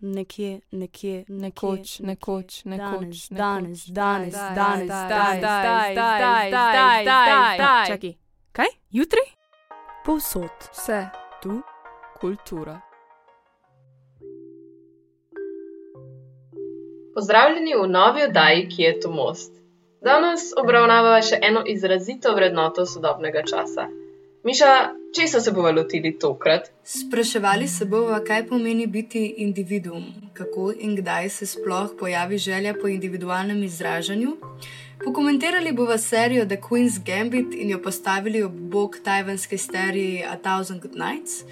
nekje, nekje, Nekoč, nekoč, nekoč, danes, danes, danes, zdaj, danes, zdaj, danes, zdaj, danes, zdaj, danes, zdaj, danes. Čakaj, kaj? Jutri? Povsod. Vse tu, kultura. Pozdravljeni v novi oddaji, ki je tu most. Danes obravnavamo še eno izrazito vrednoto sodobnega časa. Miša, česa se bomo lotili tokrat? Spraševali se bomo, kaj pomeni biti individuum, kako in kdaj se sploh pojavi želja po individualnem izražanju. Pokomentirali bomo serijo The Queen's Gambit in jo postavili ob bok tajvanske seriji A Thousand Good Nights.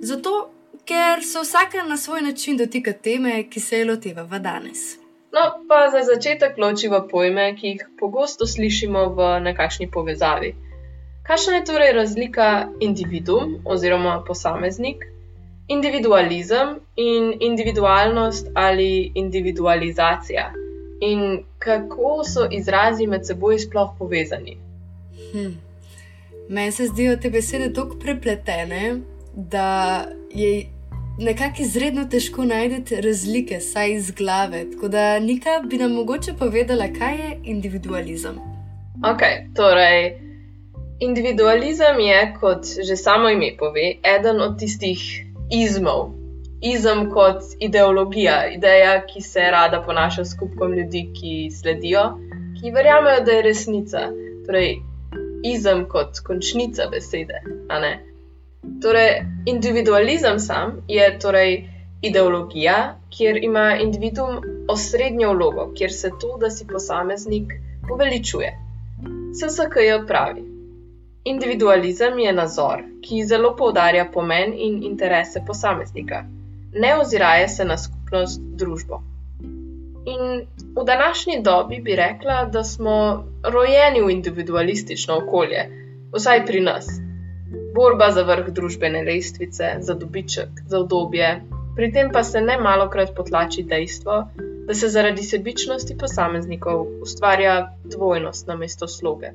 Zato, ker se vsaka na svoj način dotika teme, ki se je lotevava danes. No, pa za začetek ločiva pojme, ki jih pogosto slišimo v nekakšni povezavi. Kakšna je torej razlika individuum oziroma posameznik, individualizem in individualnost ali individualizacija? In kako so izrazi med seboj sploh povezani? Hm. Meni se zdijo te besede tako prepletene, da je nekako izredno težko najti razlike, saj iz glave. Tako da Nika bi nam mogoče povedala, kaj je individualizem. Ok, torej, individualizem je, kot že samo ime pove, eden od tistih izmov. Izem kot ideologija, ideja, ki se rada ponaša s skupkom ljudi, ki sledijo, ki verjamejo, da je resnica. Torej, izem kot končnica besede. Torej, individualizem sam je torej ideologija, kjer ima individuum osrednjo vlogo, kjer se to, da si posameznik, poveličuje. SSKJ pravi: Individualizem je nazor, ki zelo poudarja pomen in interese posameznika, ne oziraje se na skupnost, družbo. In v današnji dobi bi rekla, da smo rojeni v individualistično okolje, vsaj pri nas. Borba za vrh družbene lestvice, za dobiček, za udobje, pri tem pa se ne malokrat potlači dejstvo, da se zaradi sebičnosti posameznikov ustvarja dvojnost namesto sloge.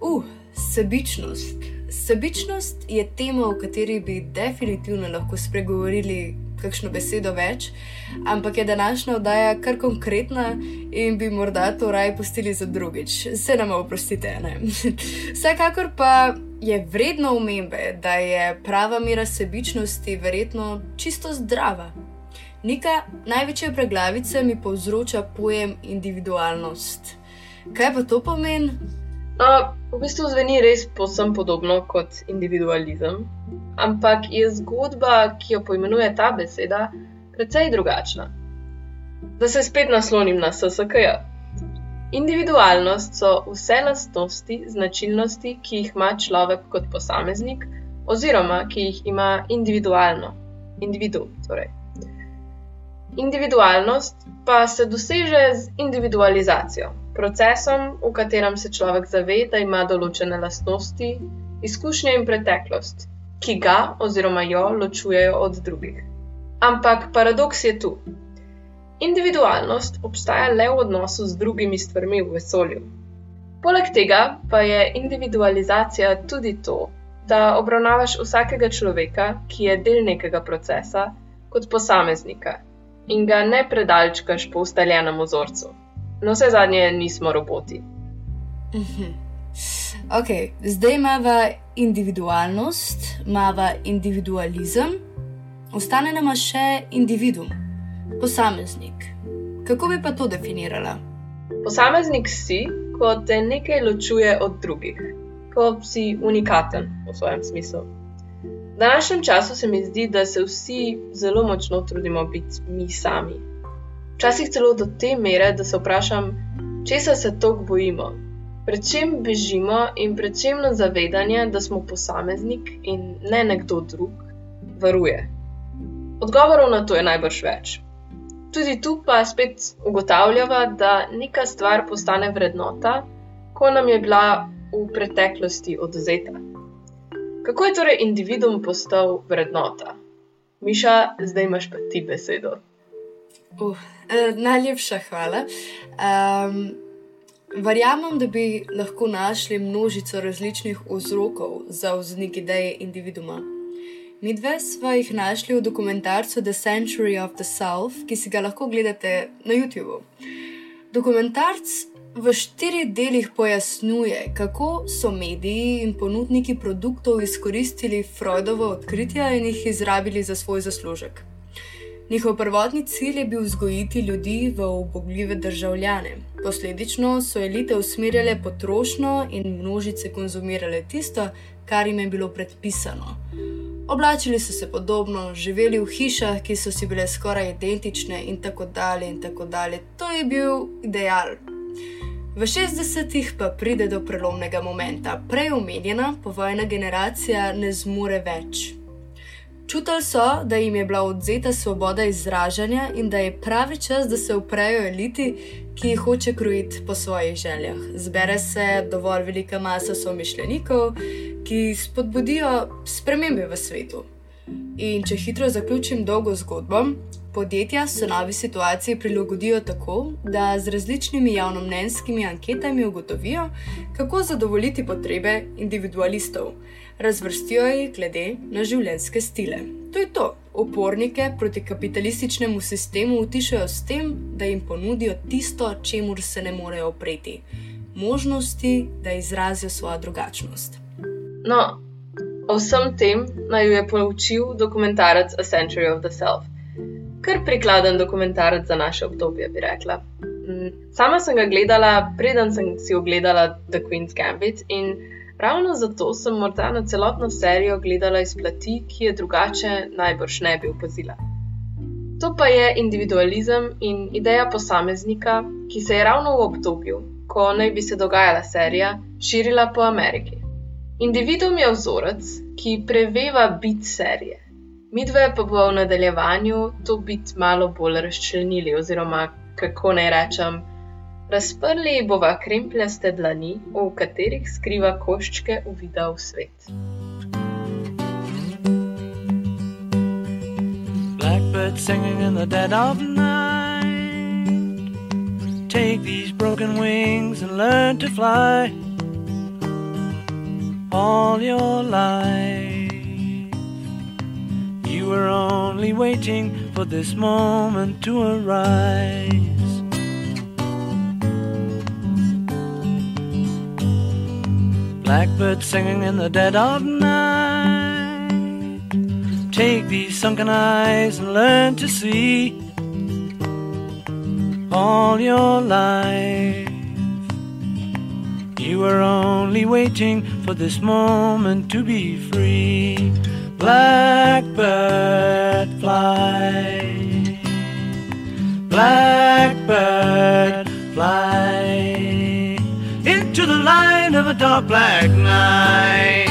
Uh, sebičnost. Sebičnost je tema, o kateri bi definitivno lahko spregovorili kakšno besedo več, ampak je današnja oddaja kar konkretna in bi morda to raje pustili za drugič. Se nam oprostite, ne. Vsekakor pa je vredno omembe, da je prava mera sebičnosti verjetno čisto zdrava. Nika največje preglavice mi povzroča pojem individualnost. Kaj pa to pomeni? No, v bistvu zveni res posem podobno kot individualizem, ampak je zgodba, ki jo poimenuje ta beseda, precej drugačna. Da se spet naslonim na SSKJ. Individualnost so vse lastnosti, značilnosti, ki jih ima človek kot posameznik, oziroma ki jih ima individualno, individu. Torej. Individualnost pa se doseže z individualizacijo, procesom, v katerem se človek zave, da ima določene lastnosti, izkušnje in preteklost, ki ga oziroma jo ločujejo od drugih. Ampak paradoks je tu. Individualnost obstaja le v odnosu z drugimi stvarmi v vesolju. Poleg tega pa je individualizacija tudi to, da obravnavaš vsakega človeka, ki je del nekega procesa, kot posameznika in ga ne predalčkaš po ustaljenem vzorcu. No, vse zadnje nismo roboti. Mhm. Ok, zdaj imamo individualnost, imamo individualizem, ostane nam še individuum, posameznik. Kako bi pa to definirala? Posameznik si, ko te nekaj ločuje od drugih, ko si unikaten v svojem smislu. V današnjem času se mi zdi, da se vsi zelo močno trudimo biti mi sami. Včasih celo do te mere, da se vprašam, česa se tako bojimo, pred čem bežimo in pred čem nas zavedanje, da smo posameznik in ne nekdo drug, varuje. Odgovorov na to je najbrž več. Tudi tu pa spet ugotavljava, da neka stvar postane vrednota, ko nam je bila v preteklosti odvzeta. Kako je torej individuum postal vrednota? Miša, zdaj imaš pa ti besedo. Eh, najlepša hvala. Um, verjamem, da bi lahko našli množico različnih vzrokov za vznik ideje individuma. Midve smo jih našli v dokumentarcu The Century of the South, ki si ga lahko gledate na YouTubu. Dokumentarc v štirih delih pojasnjuje, kako so mediji in ponudniki produktov izkoristili Freudovo odkritja in jih izrabili za svoj zaslužek. Njihov prvotni cilj je bil vzgojiti ljudi v ubogljive državljane. Posledično so elite usmerjale potrošnjo in množice konzumirale tisto, kar jim je bilo predpisano. Oblačili so se podobno, živeli v hišah, ki so si bile skoraj identične, in tako dalje. In tako dalje. To je bil ideal. V 60-ih pa pride do prelomnega momenta. Prej omenjena povojna generacija ne zmore več. Čutili so, da jim je bila odzeta svoboda izražanja in da je pravi čas, da se uprejo eliti, ki jih hoče krojiti po svojih željah. Zbere se dovolj velika masa somišljenikov, ki spodbudijo spremembe v svetu. In če hitro zaključim dolgo zgodbo, podjetja se novi situaciji prilagodijo tako, da z različnimi javnomnenjskimi anketami ugotovijo, kako zadovoljiti potrebe individualistov razvrstijo jih glede na življenjske stile. To je to. Upornike proti kapitalističnemu sistemu utišajo s tem, da jim ponudijo tisto, čemu se ne morejo opreti: možnosti, da izrazijo svojo drugačnost. No, o vsem tem naj jo je poučil dokumentarec A Century of the Self. Kar prikladen dokumentarec za naše obdobje, bi rekla. Mm, sama sem ga gledala, preden sem si ogledala The Queen's Gambit in Ravno zato sem morda na celotno serijo gledala iz plati, ki je drugače najbrž ne bi opazila. To pa je individualizem in ideja posameznika, ki se je ravno v obdobju, ko naj bi se dogajala serija, širila po Ameriki. Individuum je vzorec, ki preveva bit serije. Midve pa bo v nadaljevanju to bit malo bolj razčlenili, oziroma kako naj rečem. Razprli bova krempljaste dlani, v katerih skriva koščke uvida v svet. Blackbird singing in the dead of night. Take these broken wings and learn to fly. All your life, you were only waiting for this moment to arise. Blackbird singing in the dead of night. Take these sunken eyes and learn to see all your life. You were only waiting for this moment to be free. Blackbird fly. Blackbird fly into the light of a dark black night.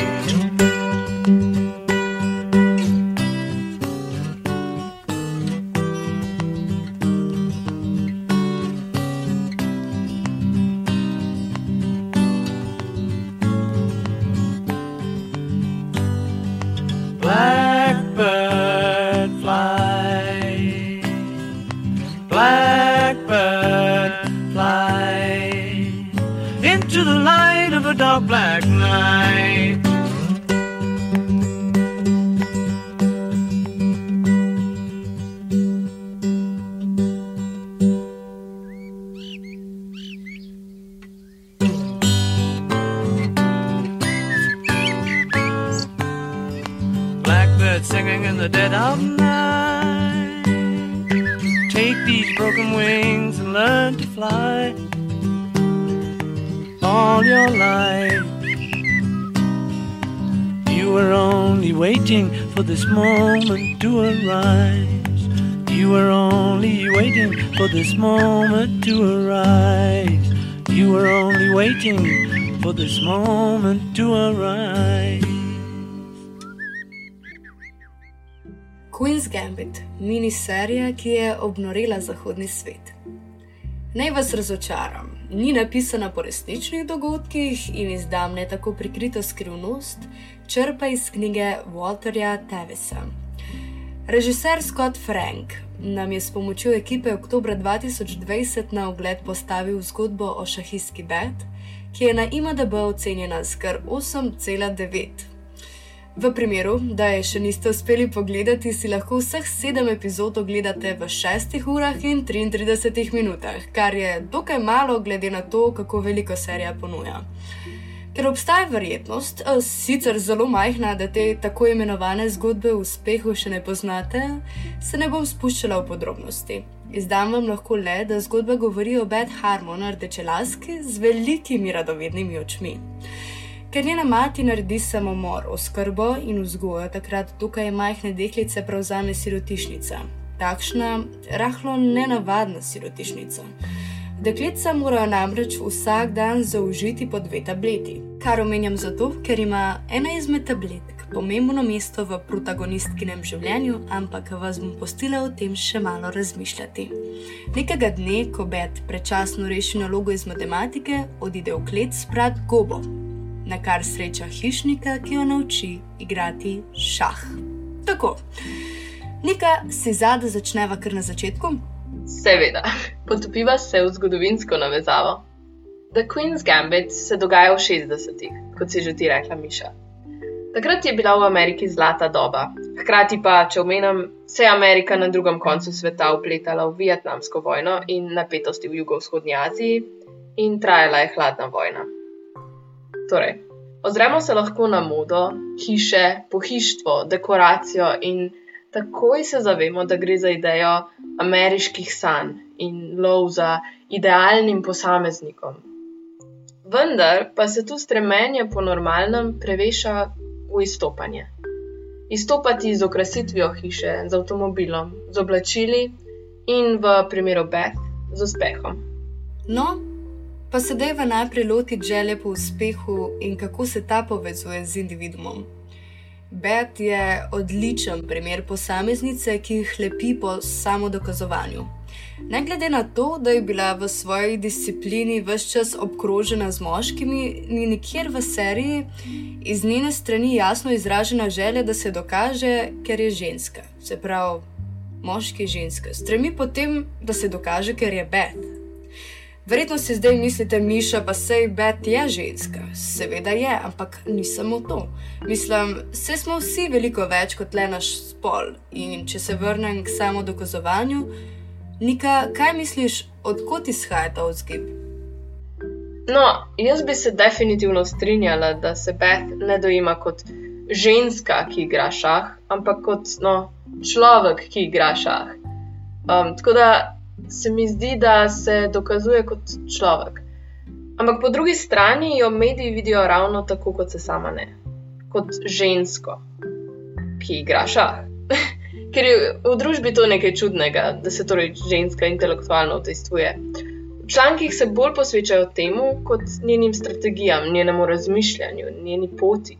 Black this moment to arise. You were only waiting for this moment to arise. Queen's Gambit, miniserija, ki je obnorila zahodni svet. Naj vas razočaram, ni napisana po resničnih dogodkih in izdam ne tako prikrito skrivnost, črpa iz knjige Walterja Tevisa. Režiser Scott Frank nam je s pomočjo ekipe oktober 2020 na ogled postavil zgodbo o šahistki Bet, ki je na IMDB ocenjena z kar 8,9. V primeru, da je še niste uspeli pogledati, si lahko vseh sedem epizod ogledate v 6 urah in 33 minutah, kar je dokaj malo, glede na to, kako veliko serija ponuja. Ker obstaja verjetnost, sicer zelo majhna, da te tako imenovane zgodbe o uspehu še ne poznate, se ne bom spuščala v podrobnosti. Izdam vam lahko le, da zgodba govori o Beth Harmon, rdečelaski z velikimi radovednimi očmi. Ker njena mati naredi samomor, oskrbo in vzgojo, takrat tukaj majhne deklice prevzame sirotišnica. Takšna, rahlo nenavadna sirotišnica. Deklica morajo namreč vsak dan zaužiti po dve tableti. Kar omenjam zato, ker ima ena izmed tabletk pomembno mesto v protagonistkinem življenju, ampak vas bom postila o tem še malo razmišljati. Nekega dne, ko Beth prečasno reši nalogo iz matematike, odide v klet sprat gobo, na kar sreča hišnika, ki jo nauči igrati šah. Tako, nekaj si zada začneva kar na začetku. Seveda, potopiva se v zgodovinsko navezavo. The Queen's Gambit se dogaja v 60-ih, kot si že ti rekla, Miša. Takrat je bila v Ameriki zlata doba. Hkrati pa, če omenim, se je Amerika na drugem koncu sveta upletala v Vietnamsko vojno in napetosti v jugovzhodnji Aziji, in trajala je hladna vojna. Torej, ozremo se lahko na modo, hiše, pohištvo, dekoracijo in takoj se zavemo, da gre za idejo ameriških sanj in lov za idealnim posameznikom. Vendar pa se tu stremenje po normalnem preveša v izstopanje. Izstopati z okrasitvijo hiše, z avtomobilom, z oblačili in v primeru Beth z uspehom. No, Pa sedaj v najprej loti želje po uspehu in kako se ta povezuje z individuom. Beth je odličen primer posameznice, ki jih lepi po samodokazovanju. Ne glede na to, da je bila v svoji disciplini vse čas obkrožena z moškimi, ni nikjer v seriji iz njene strani jasno izražena želja, da se dokaže, ker je ženska. Se pravi, moški je ženska. Stremi potem, da se dokaže, ker je Beth. Verjetno si zdaj mislite, Miša, pa sej Bet je ženska. Seveda je, ampak ni samo to. Mislim, vse smo vsi veliko več kot le naš spol. In če se vrnem k samo dokazovanju, Nika, kaj misliš, odkot izhaja ta vzgib? No, jaz bi se definitivno strinjala, da se Bet ne dojima kot ženska, ki igra šah, ampak kot no, človek, ki igra šah. Um, tako da se mi zdi, da se dokazuje kot človek. Ampak po drugi strani jo mediji vidijo ravno tako, kot se sama ne, kot žensko, ki igra šah. Ker je v družbi to nekaj čudnega, da se torej ženska intelektualno udejstvuje. V člankih se bolj posvečajo temu, kot njenim strategijam, njenemu razmišljanju, njeni poti.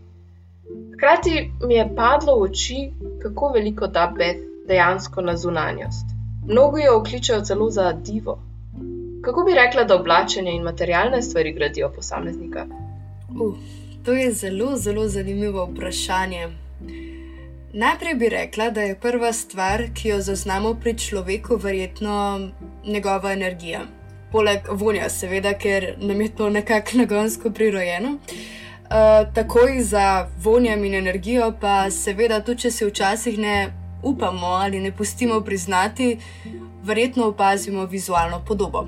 Hkrati mi je padlo v oči, kako veliko da Beth dejansko na zunanjost. Mnogi jo okličajo celo za divo. Kako bi rekla, da oblačenje in materialne stvari gradijo posameznika? Uh, to je zelo, zelo zanimivo vprašanje. Najprej bi rekla, da je prva stvar, ki jo zaznamo pri človeku, verjetno njegova energija. Poleg vonja, seveda, ker nam je to nekako nagonsko prirojeno. Uh, takoj za vonjem in energijo, pa seveda tudi, če se včasih ne upamo ali ne pustimo priznati, verjetno opazimo vizualno podobo.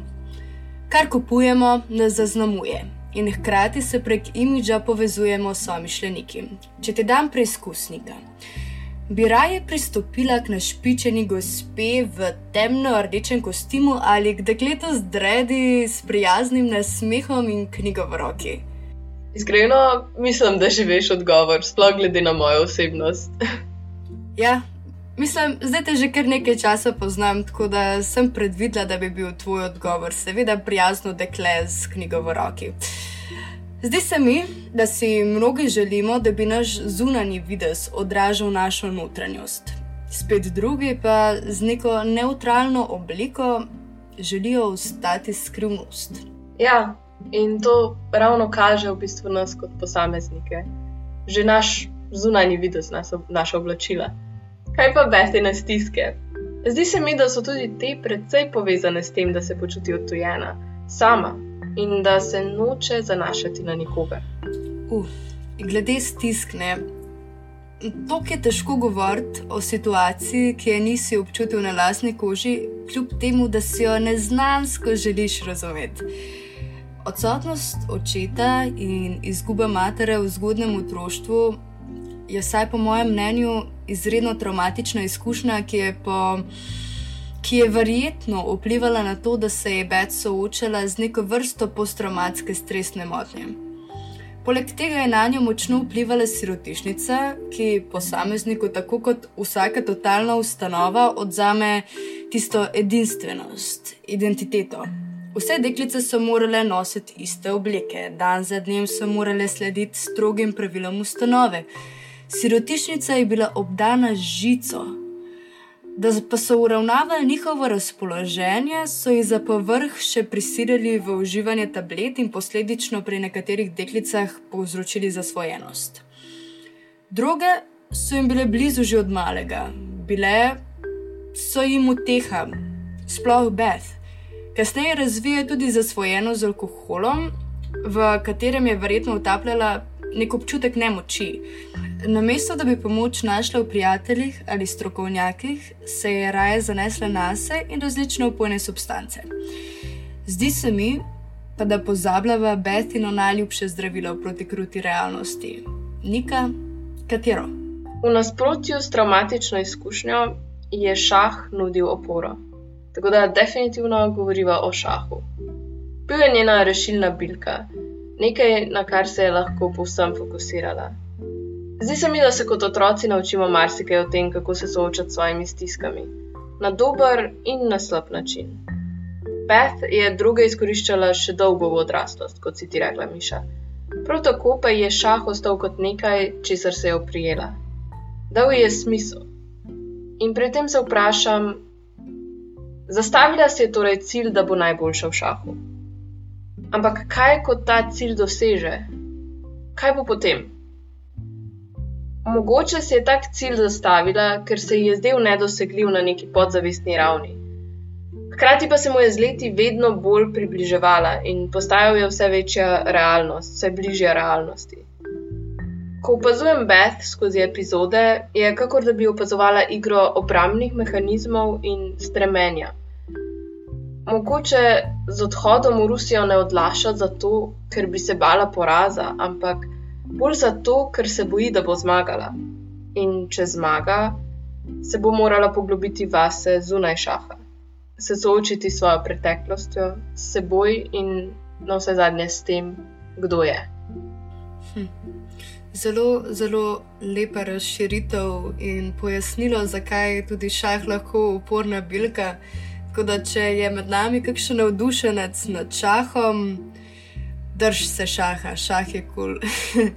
Kar kupujemo, nas zaznamuje in hkrati se prek imidža povezujemo s somišljeniki. Če ti dam preizkusnika, bi raje pristopila k našpičeni gospe v temno-rdečem kostimu ali k dekletu z dredi, s prijaznim nasmehom in knjigo v roki. Iskreno, mislim, da že veš odgovor, sploh glede na mojo osebnost. ja, Mislim, zdaj te že kar nekaj časa poznam, tako da sem predvidela, da bi bil tvoj odgovor, seveda, prijazno dekle z knjigo v roki. Zdi se mi, da si mnogi želimo, da bi naš zunanji videz odražal našo notranjost. Spet drugi pa z neko neutralno obliko želijo ostati skrivnost. Ja, in to ravno kaže v bistvu nas kot posameznike, že naš zunanji videz, naša oblačila. Kaj pa besede stiske? Zdi se mi, da so tudi te precej povezane s tem, da se počuti odtujena, sama in da se noče zanašati na nikogar. Uf, glede stiskne. To je težko govoriti o situaciji, ki je nisi občutil na lastni koži, kljub temu, da si jo neznansko želiš razumeti. Odsotnost očeta in izguba matere v zgodnem otroštvu je, vsaj po mojem mnenju, izredno traumatična izkušnja, ki je, po, ki je verjetno vplivala na to, da se je Beth soočala z neko vrsto posttraumatske stresne motnje. Poleg tega je na njo močno vplivala sirotišnica, ki posamezniku, tako kot vsaka totalna ustanova, odzame tisto edinstvenost, identiteto. Vse deklice so morale nositi iste obleke, dan za dnem so morale slediti strogim pravilom ustanove. Sirotišnica je bila obdana z žico. Da pa so uravnavali njihovo razpoloženje, so jih za povrh še prisilili v uživanje tablet in posledično pri nekaterih deklicah povzročili zasvojenost. Druge so jim bile blizu že od malega, bile so jim uteha, sploh Beth. Kasneje razvija tudi zasvojeno z alkoholom, v katerem je verjetno utapljala nek občutek nemoči. Namesto da bi pomoč našla v prijateljih ali strokovnjakih, se je raje zanesla na sebe in različne opojne substance. Zdi se mi, pa da pozabljava Betino najljubše zdravilo proti kruti realnosti. Nika, katero? V nasprotju s traumatično izkušnjo je šah nudil oporo. Tako da definitivno govoriva o šahu. Bil je njena rešilna bilka, nekaj, na kar se je lahko povsem fokusirala. Zdi se mi, da se kot otroci naučimo marsikaj o tem, kako se soočati s svojimi stiskami, na dober in na slab način. Beth je druge izkoriščala še dolgo v odraslost, kot si ti rekla, Miša. Prav tako pa je šah ostal kot nekaj, česar se je oprijela. Dal ji je smisel. In pri tem se vprašam, zastavila si je torej cilj, da bo najboljša v šahu. Ampak kaj, ko ta cilj doseže? Kaj bo potem? Mogoče si je tak cilj zastavila, ker se ji je zdel nedosegljiv na neki podzavestni ravni. Hkrati pa se mu je z leti vedno bolj približevala in postajal je vse večja realnost, vse bližja realnosti. Ko opazujem Beth skozi epizode, je kakor da bi opazovala igro obrambnih mehanizmov in stremenja. Mogoče z odhodom v Rusijo ne odlaša zato, ker bi se bala poraza, ampak bolj zato, ker se boji, da bo zmagala. In če zmaga, se bo morala poglobiti vase zunaj šaha, se soočiti s svojo preteklostjo, s seboj in na vse zadnje s tem, kdo je. Hm. Zelo, zelo lepa razširitev in pojasnilo, zakaj je tudi šah lahko uporna bilka. Tako da, če je med nami kakšen navdušenec nad šahom, drž se šaha, šah je kul. Cool.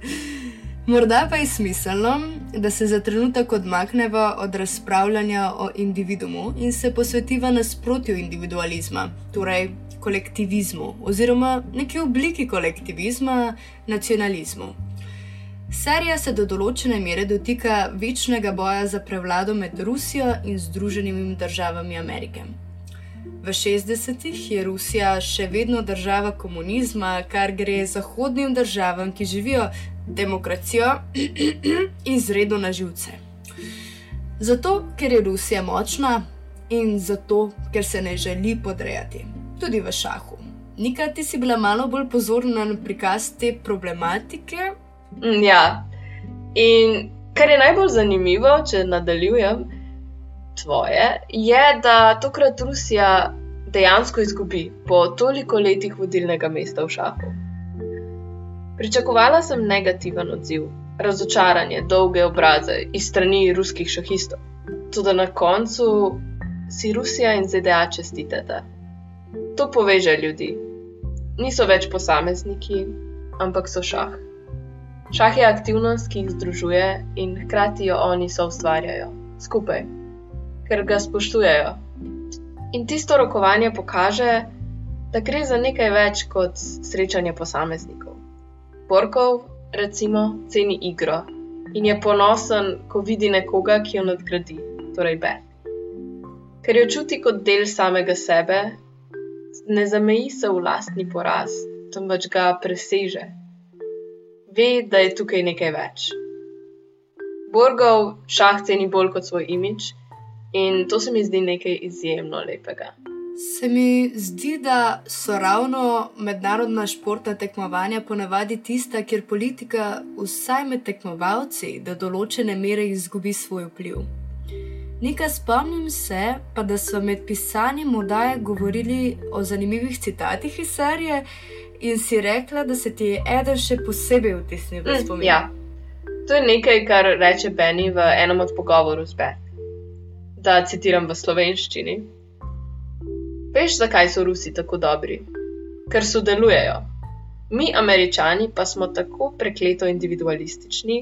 Morda pa je smiselno, da se za trenutek odmaknemo od razpravljanja o individumu in se posvetiva nasprotju individualizma, torej kolektivizmu oziroma neki obliki kolektivizma, nacionalizmu. Serija se do določene mere dotika večnega boja za prevlado med Rusijo in Združenimi državami Amerike. V 60-ih je Rusija še vedno država komunizma, kar gre zahodnim državam, ki živijo demokracijo, izredno na živce. Zato, ker je Rusija močna in zato, ker se ne želi podrejati, tudi v šahu. Nika, ti si bila malo bolj pozorna na prikaz te problematike. Mm, ja, in kar je najbolj zanimivo, če nadaljujem tvoje, je, da tokrat Rusija dejansko izgubi po toliko letih vodilnega mesta v šahu. Pričakovala sem negativen odziv, razočaranje, dolge obraze iz strani ruskih šahistov. Tudi na koncu si Rusija in ZDA čestitata. To poveže ljudi. Niso več posamezniki, ampak so šah. Šah je aktivnost, ki jih združuje in hkrati jo oni so ustvarjajo skupaj ker ga spoštujejo. In tisto rokovanje pokaže, da gre za nekaj več kot srečanje posameznikov. Borkov, recimo, ceni igro in je ponosen, ko vidi nekoga, ki jo nadgradi, torej Beth. Ker jo čuti kot del samega sebe, ne zameji se v lastni poraz, temveč ga preseže. Ve, da je tukaj nekaj več. Borgov šah ceni bolj kot svoj imič in to se mi zdi nekaj izjemno lepega. Se mi zdi, da so ravno mednarodna športna tekmovanja ponavadi tista, kjer politika, vsaj med tekmovalci, do določene mere izgubi svoj vpliv. Nekaj spomnim se, pa da so med pisanjem oddaje govorili o zanimivih citatih iz serije in si rekla, da se ti je eden še posebej vtisnil v Mm, spomin. ja. To je nekaj, kar reče Benny v enem od pogovorov z Beth. Da citiram v slovenščini. Veš, zakaj so Rusi tako dobri? Ker sodelujejo. Mi, američani, pa smo tako prekleto individualistični,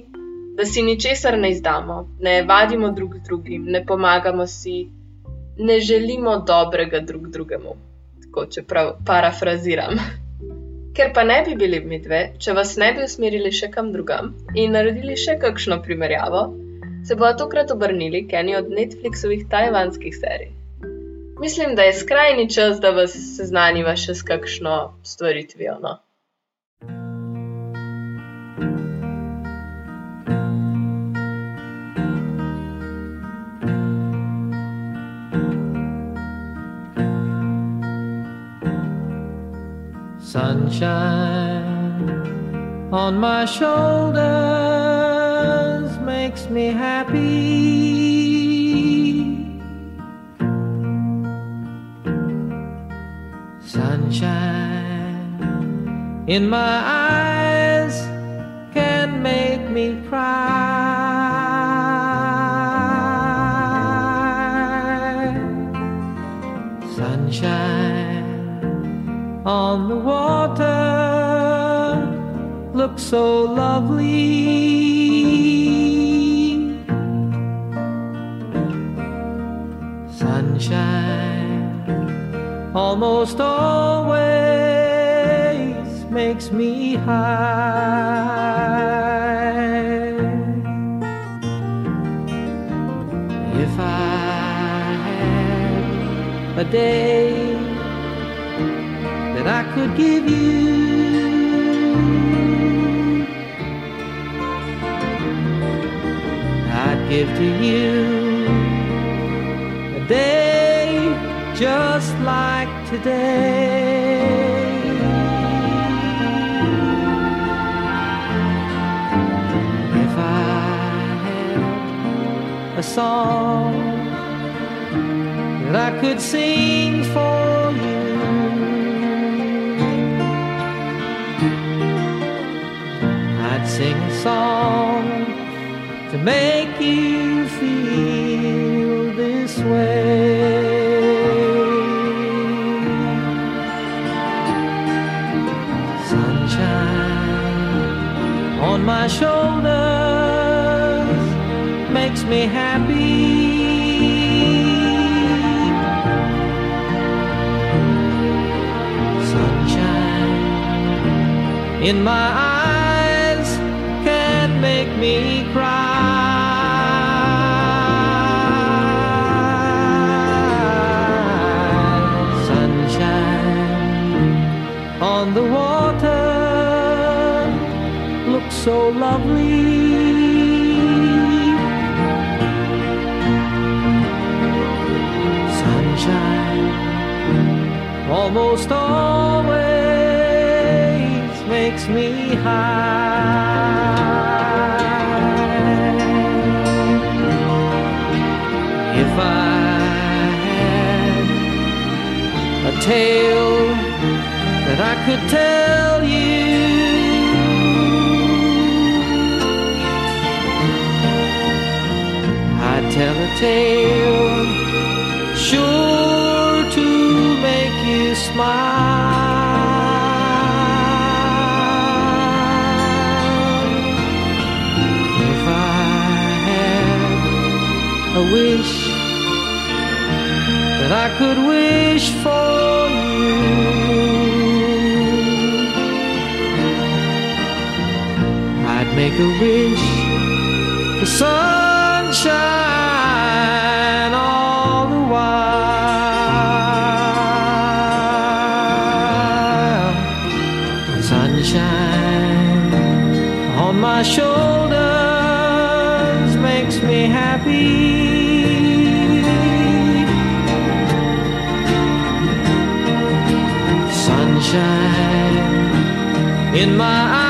da si ničesar ne izdamo, ne vadimo drug drugim, ne pomagamo si, ne želimo dobrega drug drugemu. Tako, čeprav parafraziram. Ker pa ne bi bili mi dve, če vas ne bi usmerili še kam drugam in naredili še kakšno primerjavo, se bo tokrat obrnili k eni od Netflixovih tajvanskih serij. Mislim, da je skrajni čas, da vas seznaniva še s kakšno stvaritvijo. No? Sunshine on my shoulders makes me happy. Sunshine in my eyes can make me cry. Sunshine on the water looks so lovely. Almost always makes me high. If I had a day that I could give you. I'd give to you a day just like today. If I had a song that I could sing for you. I'd sing a song to make you my shoulders makes me happy. Sunshine in my eyes so lovely. Sunshine almost always makes me high. If I had a tale that I could tell tale sure to make you smile. If I had a wish that I could wish for you. I'd make a wish for sunshine my shoulders makes me happy. Sunshine in my eyes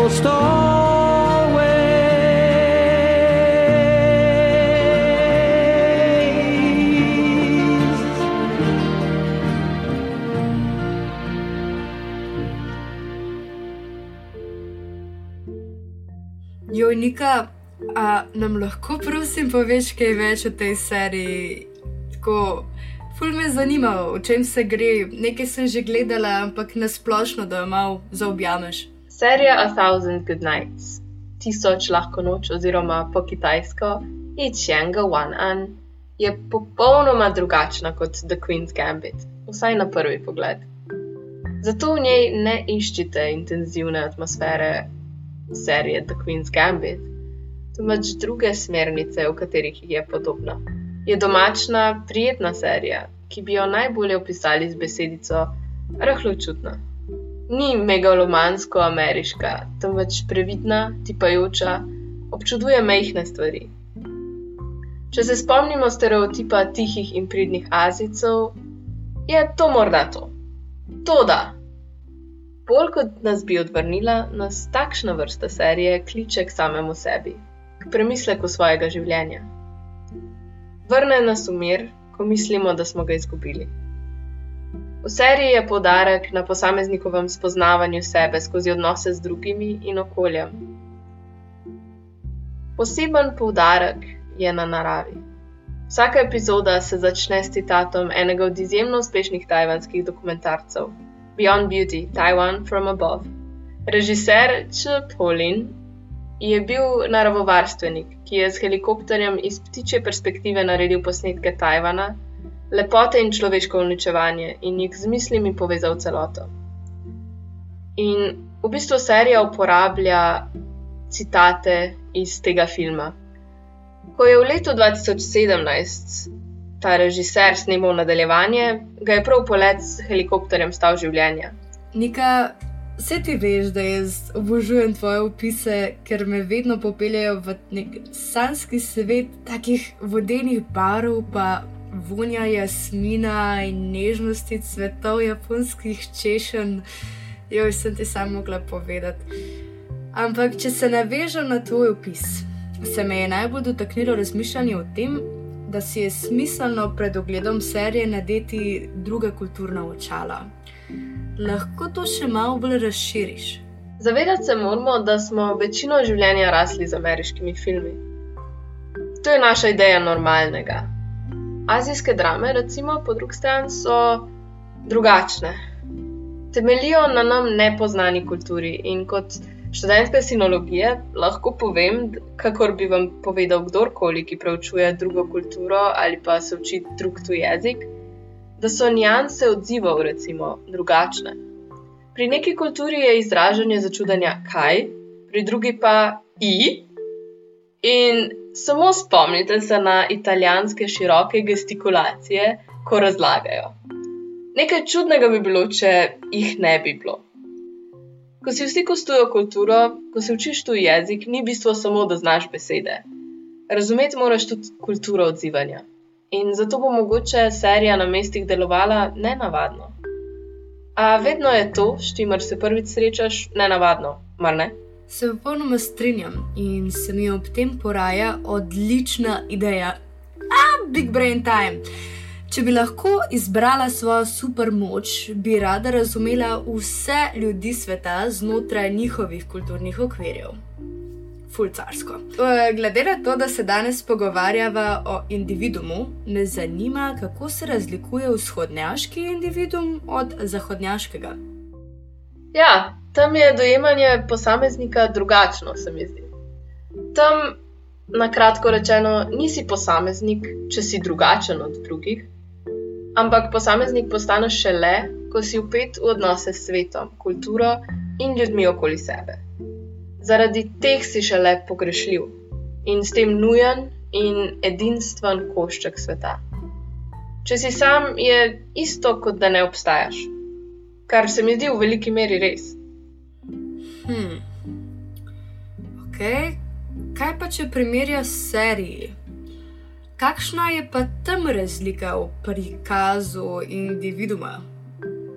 almost always. Jojnika, a nam lahko prosim poveš kaj več o tej seriji? Tako, ful me zanima, o čem se gre. Nekaj sem že gledala, ampak nasplošno, da jo malo zaobjameš. Serija A Thousand Good Nights, tisoč lahko noč oziroma po kitajsko Ichianga Wan An, je popolnoma drugačna kot The Queen's Gambit, vsaj na prvi pogled. Zato v njej ne iščite intenzivne atmosfere serije The Queen's Gambit, temveč druge smernice, v katerih je podobna. Je domačna, prijetna serija, ki bi jo najbolje opisali z besedico rahločutna. Ni megalomansko ameriška, temveč previdna, tipajoča, občuduje mehke stvari. Če se spomnimo stereotipa tihih in pridnih Azijcev, je to morda to. Toda, bolj kot nas bi odvrnila, nas takšna vrsta serije kliče k samemu sebi, k premisleku svojega življenja. Vrne nas v mir, ko mislimo, da smo ga izgubili. V seriji je poudarek na posameznikovem spoznavanju sebe skozi odnose z drugimi in okoljem. Poseben poudarek je na naravi. Vsaka epizoda se začne s citatom enega od izjemno uspešnih tajvanskih dokumentarcev: Beyond Beauty, Taiwan from Above. Režiser Ch Polin je bil naravovarstvenik, ki je s helikopterjem iz ptičje perspektive naredil posnetke Tajvana, lepote in človeško uničevanje in jih z mislimi povezal v celoto. In v bistvu serija uporablja citate iz tega filma. Ko je v letu 2017 ta režiser snemal nadaljevanje, ga je prav polet s helikopterjem stal življenja. Nika, vse ti veš, da jaz obožujem tvoje opise, ker me vedno popeljejo v nek sanski svet takih vodenih barov, pa vonja jasmina in nežnosti cvetov japonskih češenj. Joj, sem ti samo mogla povedati. Ampak, če se navežem na tvoj opis, se me je najbolj dotaknilo razmišljanje o tem, da si je smiselno pred ogledom serije nadeti druga kulturna očala. Lahko to še malo bolj razširiš. Zavedati se moramo, da smo večino življenja rasli z ameriškimi filmi. To je naša ideja normalnega. Azijske drame, recimo, po drugi strani so drugačne. Temeljijo na nam nepoznani kulturi in kot študentka sinologije lahko povem, kakor bi vam povedal kdorkoli, ki preučuje drugo kulturo ali pa se uči drug tuj jezik, da so nijanse odzivov, recimo, drugačne. Pri neki kulturi je izražanje začudanja kaj, pri drugi pa i. In samo spomnite se na italijanske široke gestikulacije, ko razlagajo. Nekaj čudnega bi bilo, če jih ne bi bilo. Ko si v stiku s tujo kulturo, ko se učiš tuj jezik, ni bistvo samo, da znaš besede. Razumeti moraš tudi kulturo odzivanja. In zato bo mogoče serija na mestih delovala nenavadno. A vedno je to, s čimer se prvič srečaš, nenavadno, mar ne? Se popolnoma strinjam in se mi ob tem poraja odlična ideja. A, big brain time. Če bi lahko izbrala svojo supermoč, bi rada razumela vse ljudi sveta znotraj njihovih kulturnih okvirjev. Fulcarsko. E, Glede na to, da se danes pogovarjava o individumu, me zanima, kako se razlikuje vzhodnjaški individum od zahodnjaškega. Ja, tam je dojemanje posameznika drugačno, se mi zdi. Tam, na kratko rečeno, nisi posameznik, če si drugačen od drugih, ampak posameznik postaneš šele, ko si upet v odnose s svetom, kulturo in ljudmi okoli sebe. Zaradi teh si šele pogrešljiv in s tem nujen in edinstven košček sveta. Če si sam, je isto, kot da ne obstajaš, kar se mi zdi v veliki meri res. Hmm. Ok, kaj pa če primerja seriji? Kakšna je pa tam razlika v prikazu individuma?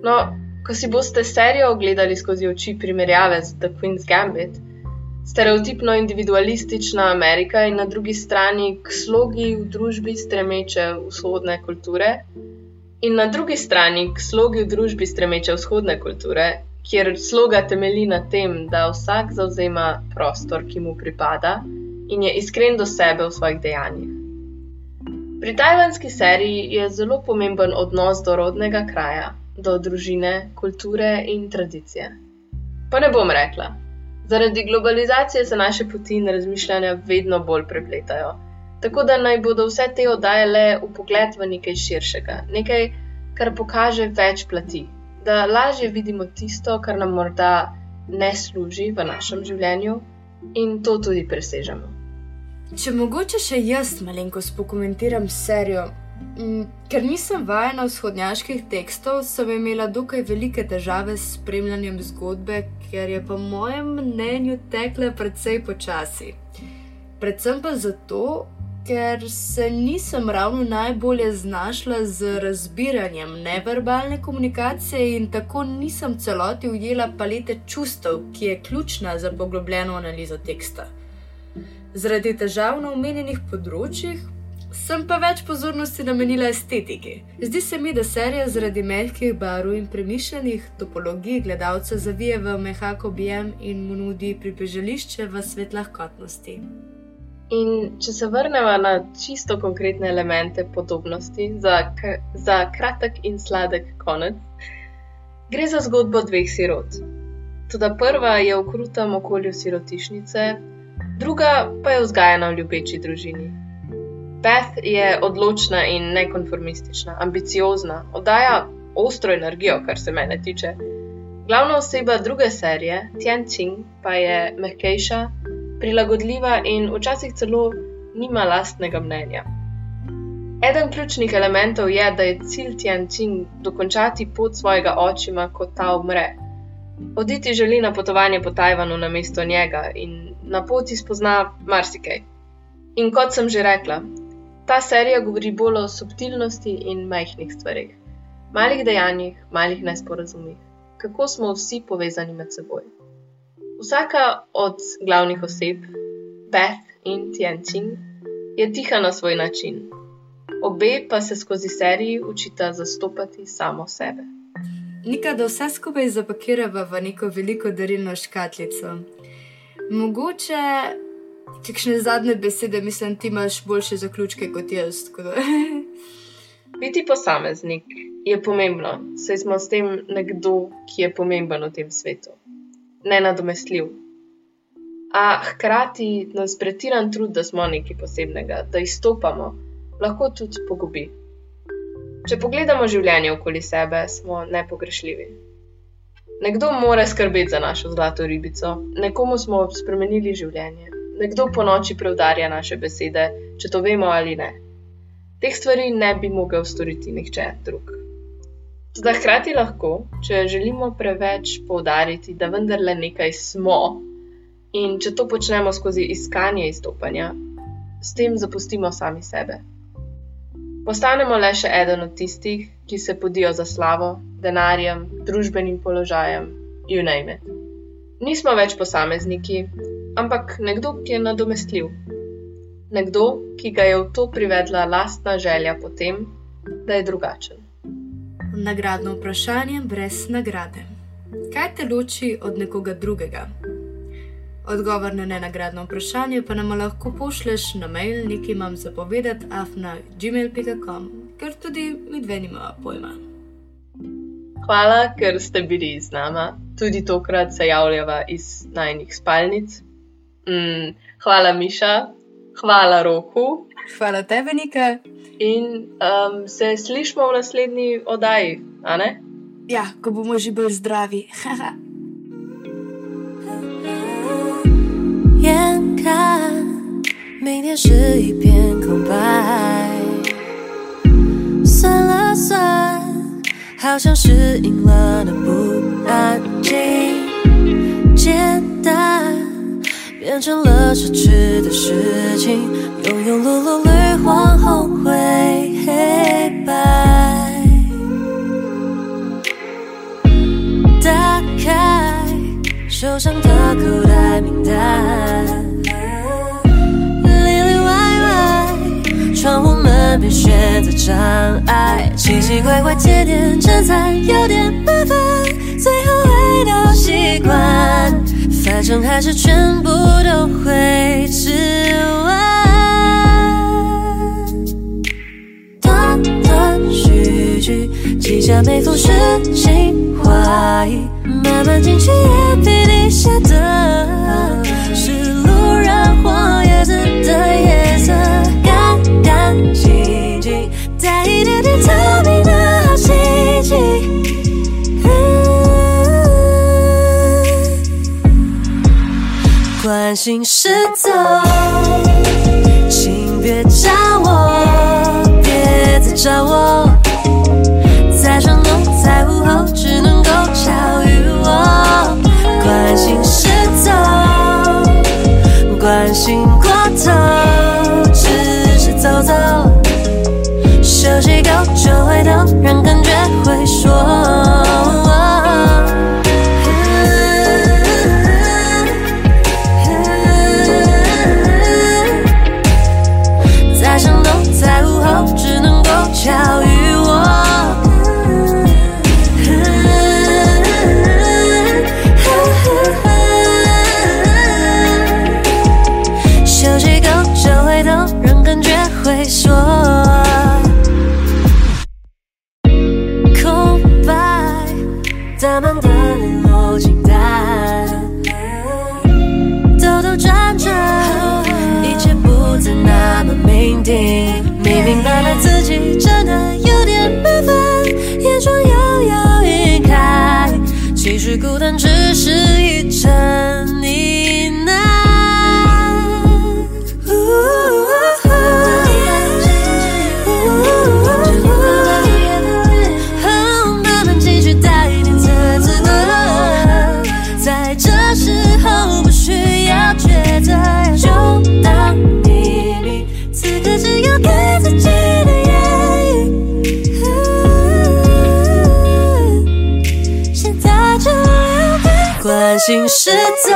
No, ko si boste serijo ogledali skozi oči primerjave z The Queen's Gambit, stereotipno individualistična Amerika in na drugi strani k slogi v družbi stremeče vzhodne kulture, in na drugi strani k slogi v družbi stremeče vzhodne kulture, kjer sloga temelji na tem, da vsak zauzema prostor, ki mu pripada in je iskren do sebe v svojih dejanjih. Pri tajvanski seriji je zelo pomemben odnos do rodnega kraja, do družine, kulture in tradicije. Pa ne bom rekla. Zaradi globalizacije se naše poti in razmišljanja vedno bolj prepletajo. Tako da naj bodo vse te oddaje le v pogled v nekaj širšega, nekaj, kar pokaže več plati, da lažje vidimo tisto, kar nam morda ne služi v našem življenju in to tudi presežemo. Če mogoče še jaz malenkost pokomentiram serijo. Ker nisem vajena vzhodnjaških tekstov, sem imela dokaj velike težave s spremljanjem zgodbe, ker je po mojem mnenju tekla precej počasi. Predvsem pa zato, ker se nisem ravno najbolje znašla z razbiranjem neverbalne komunikacije in tako nisem celoti ujela palete čustev, ki je ključna za poglobljeno analizo teksta. Zaradi težav na omenjenih področjih sem pa več pozornosti namenila estetiki. Zdi se mi, da serija zaradi mehkih barv in premišljenih topologij gledalca zavije v mehak objem in mu nudi pribežališče v svet lahkotnosti. In če se vrnemo na čisto konkretne elemente podobnosti za, za kratek in sladek konec, gre za zgodbo dveh sirot. Toda prva je v krutem okolju sirotišnice, druga pa je vzgajana v ljubeči družini. Beth je odločna in nekonformistična, ambiciozna, oddaja ostro energijo, kar se mene tiče. Glavna oseba druge serije, Tian Qing, pa je mehkejša, prilagodljiva in včasih celo nima lastnega mnenja. Eden ključnih elementov je, da je cilj Tian Qing dokončati pot svojega očima, ko ta umre. Oditi želi na potovanje po Tajvanu na mesto njega in na poti spozna marsikaj. In kot sem že rekla, ta serija govori bolj o subtilnosti in majhnih stvarih, malih dejanjih, malih nesporazumih, kako smo vsi povezani med seboj. Vsaka od glavnih oseb, Beth in Tianqing, je tiha na svoj način. Obe pa se skozi seriji učita zastopati samo sebe. Nika, da vse skupaj zapakirava v neko veliko darilno škatlico. Mogoče, kakšne zadnje besede, mislim, ti imaš boljše zaključke kot jaz. Biti posameznik je pomembno, saj smo s tem nekdo, ki je pomemben v tem svetu, nenadomestljiv. A hkrati nas pretiran trud, da smo nekaj posebnega, da izstopamo, lahko tudi pogubi. Če pogledamo življenje okoli sebe, smo nepogrešljivi. Nekdo mora skrbeti za našo zlato ribico, nekomu smo spremenili življenje, nekdo po noči preudarja naše besede, če to vemo ali ne. Teh stvari ne bi mogel storiti nihče drug. Toda hkrati lahko, če želimo preveč poudariti, da vendarle nekaj smo, in če to počnemo skozi iskanje izstopanja, s tem zapustimo sami sebe. Postanemo le še eden od tistih, ki se podijo za slavo, denarjem, družbenim položajem, you name it. Nismo več posamezniki, ampak nekdo, ki je nadomestljiv. Nekdo, ki ga je v to privedla lastna želja po tem, da je drugačen. Nagradno vprašanje brez nagrade. Kaj te loči od nekoga drugega? Odgovor na nenagradno vprašanje pa nam lahko pošleš na mail, nekaj imam zapovedati, afna gmail.com, ker tudi mi dve nimamo pojma. Hvala, ker ste bili z nama. Tudi tokrat se javljava iz najnih spalnic. Mm, hvala, Miša, hvala, Roku. Hvala tebi, Nika. In um, se slišmo v naslednji oddaji, a ne? Ja, ko bomo že bolj zdravi. 眼看明天是一片空白，算了算，好像适应了那不安静，简单 变成了奢侈的事情，庸庸碌碌绿黄红灰黑白，打开手上的口袋名单，里里外外，窗户门边选择障碍，奇奇怪怪，节点正在，有点麻烦，最后回到习惯，反正还是全部都会吃完。断断续续，记下每封诗情画意，慢慢进去也比你写的心是走，请别找我，别再找我。被关心是走，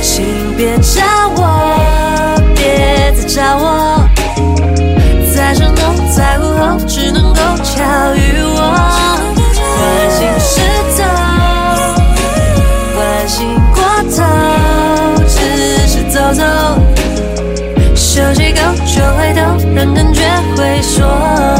请别找我，别再找我。在承诺，在午后，只能够巧遇我。关心是走，关心过头，只是走走。休息够就回头，让感觉会说。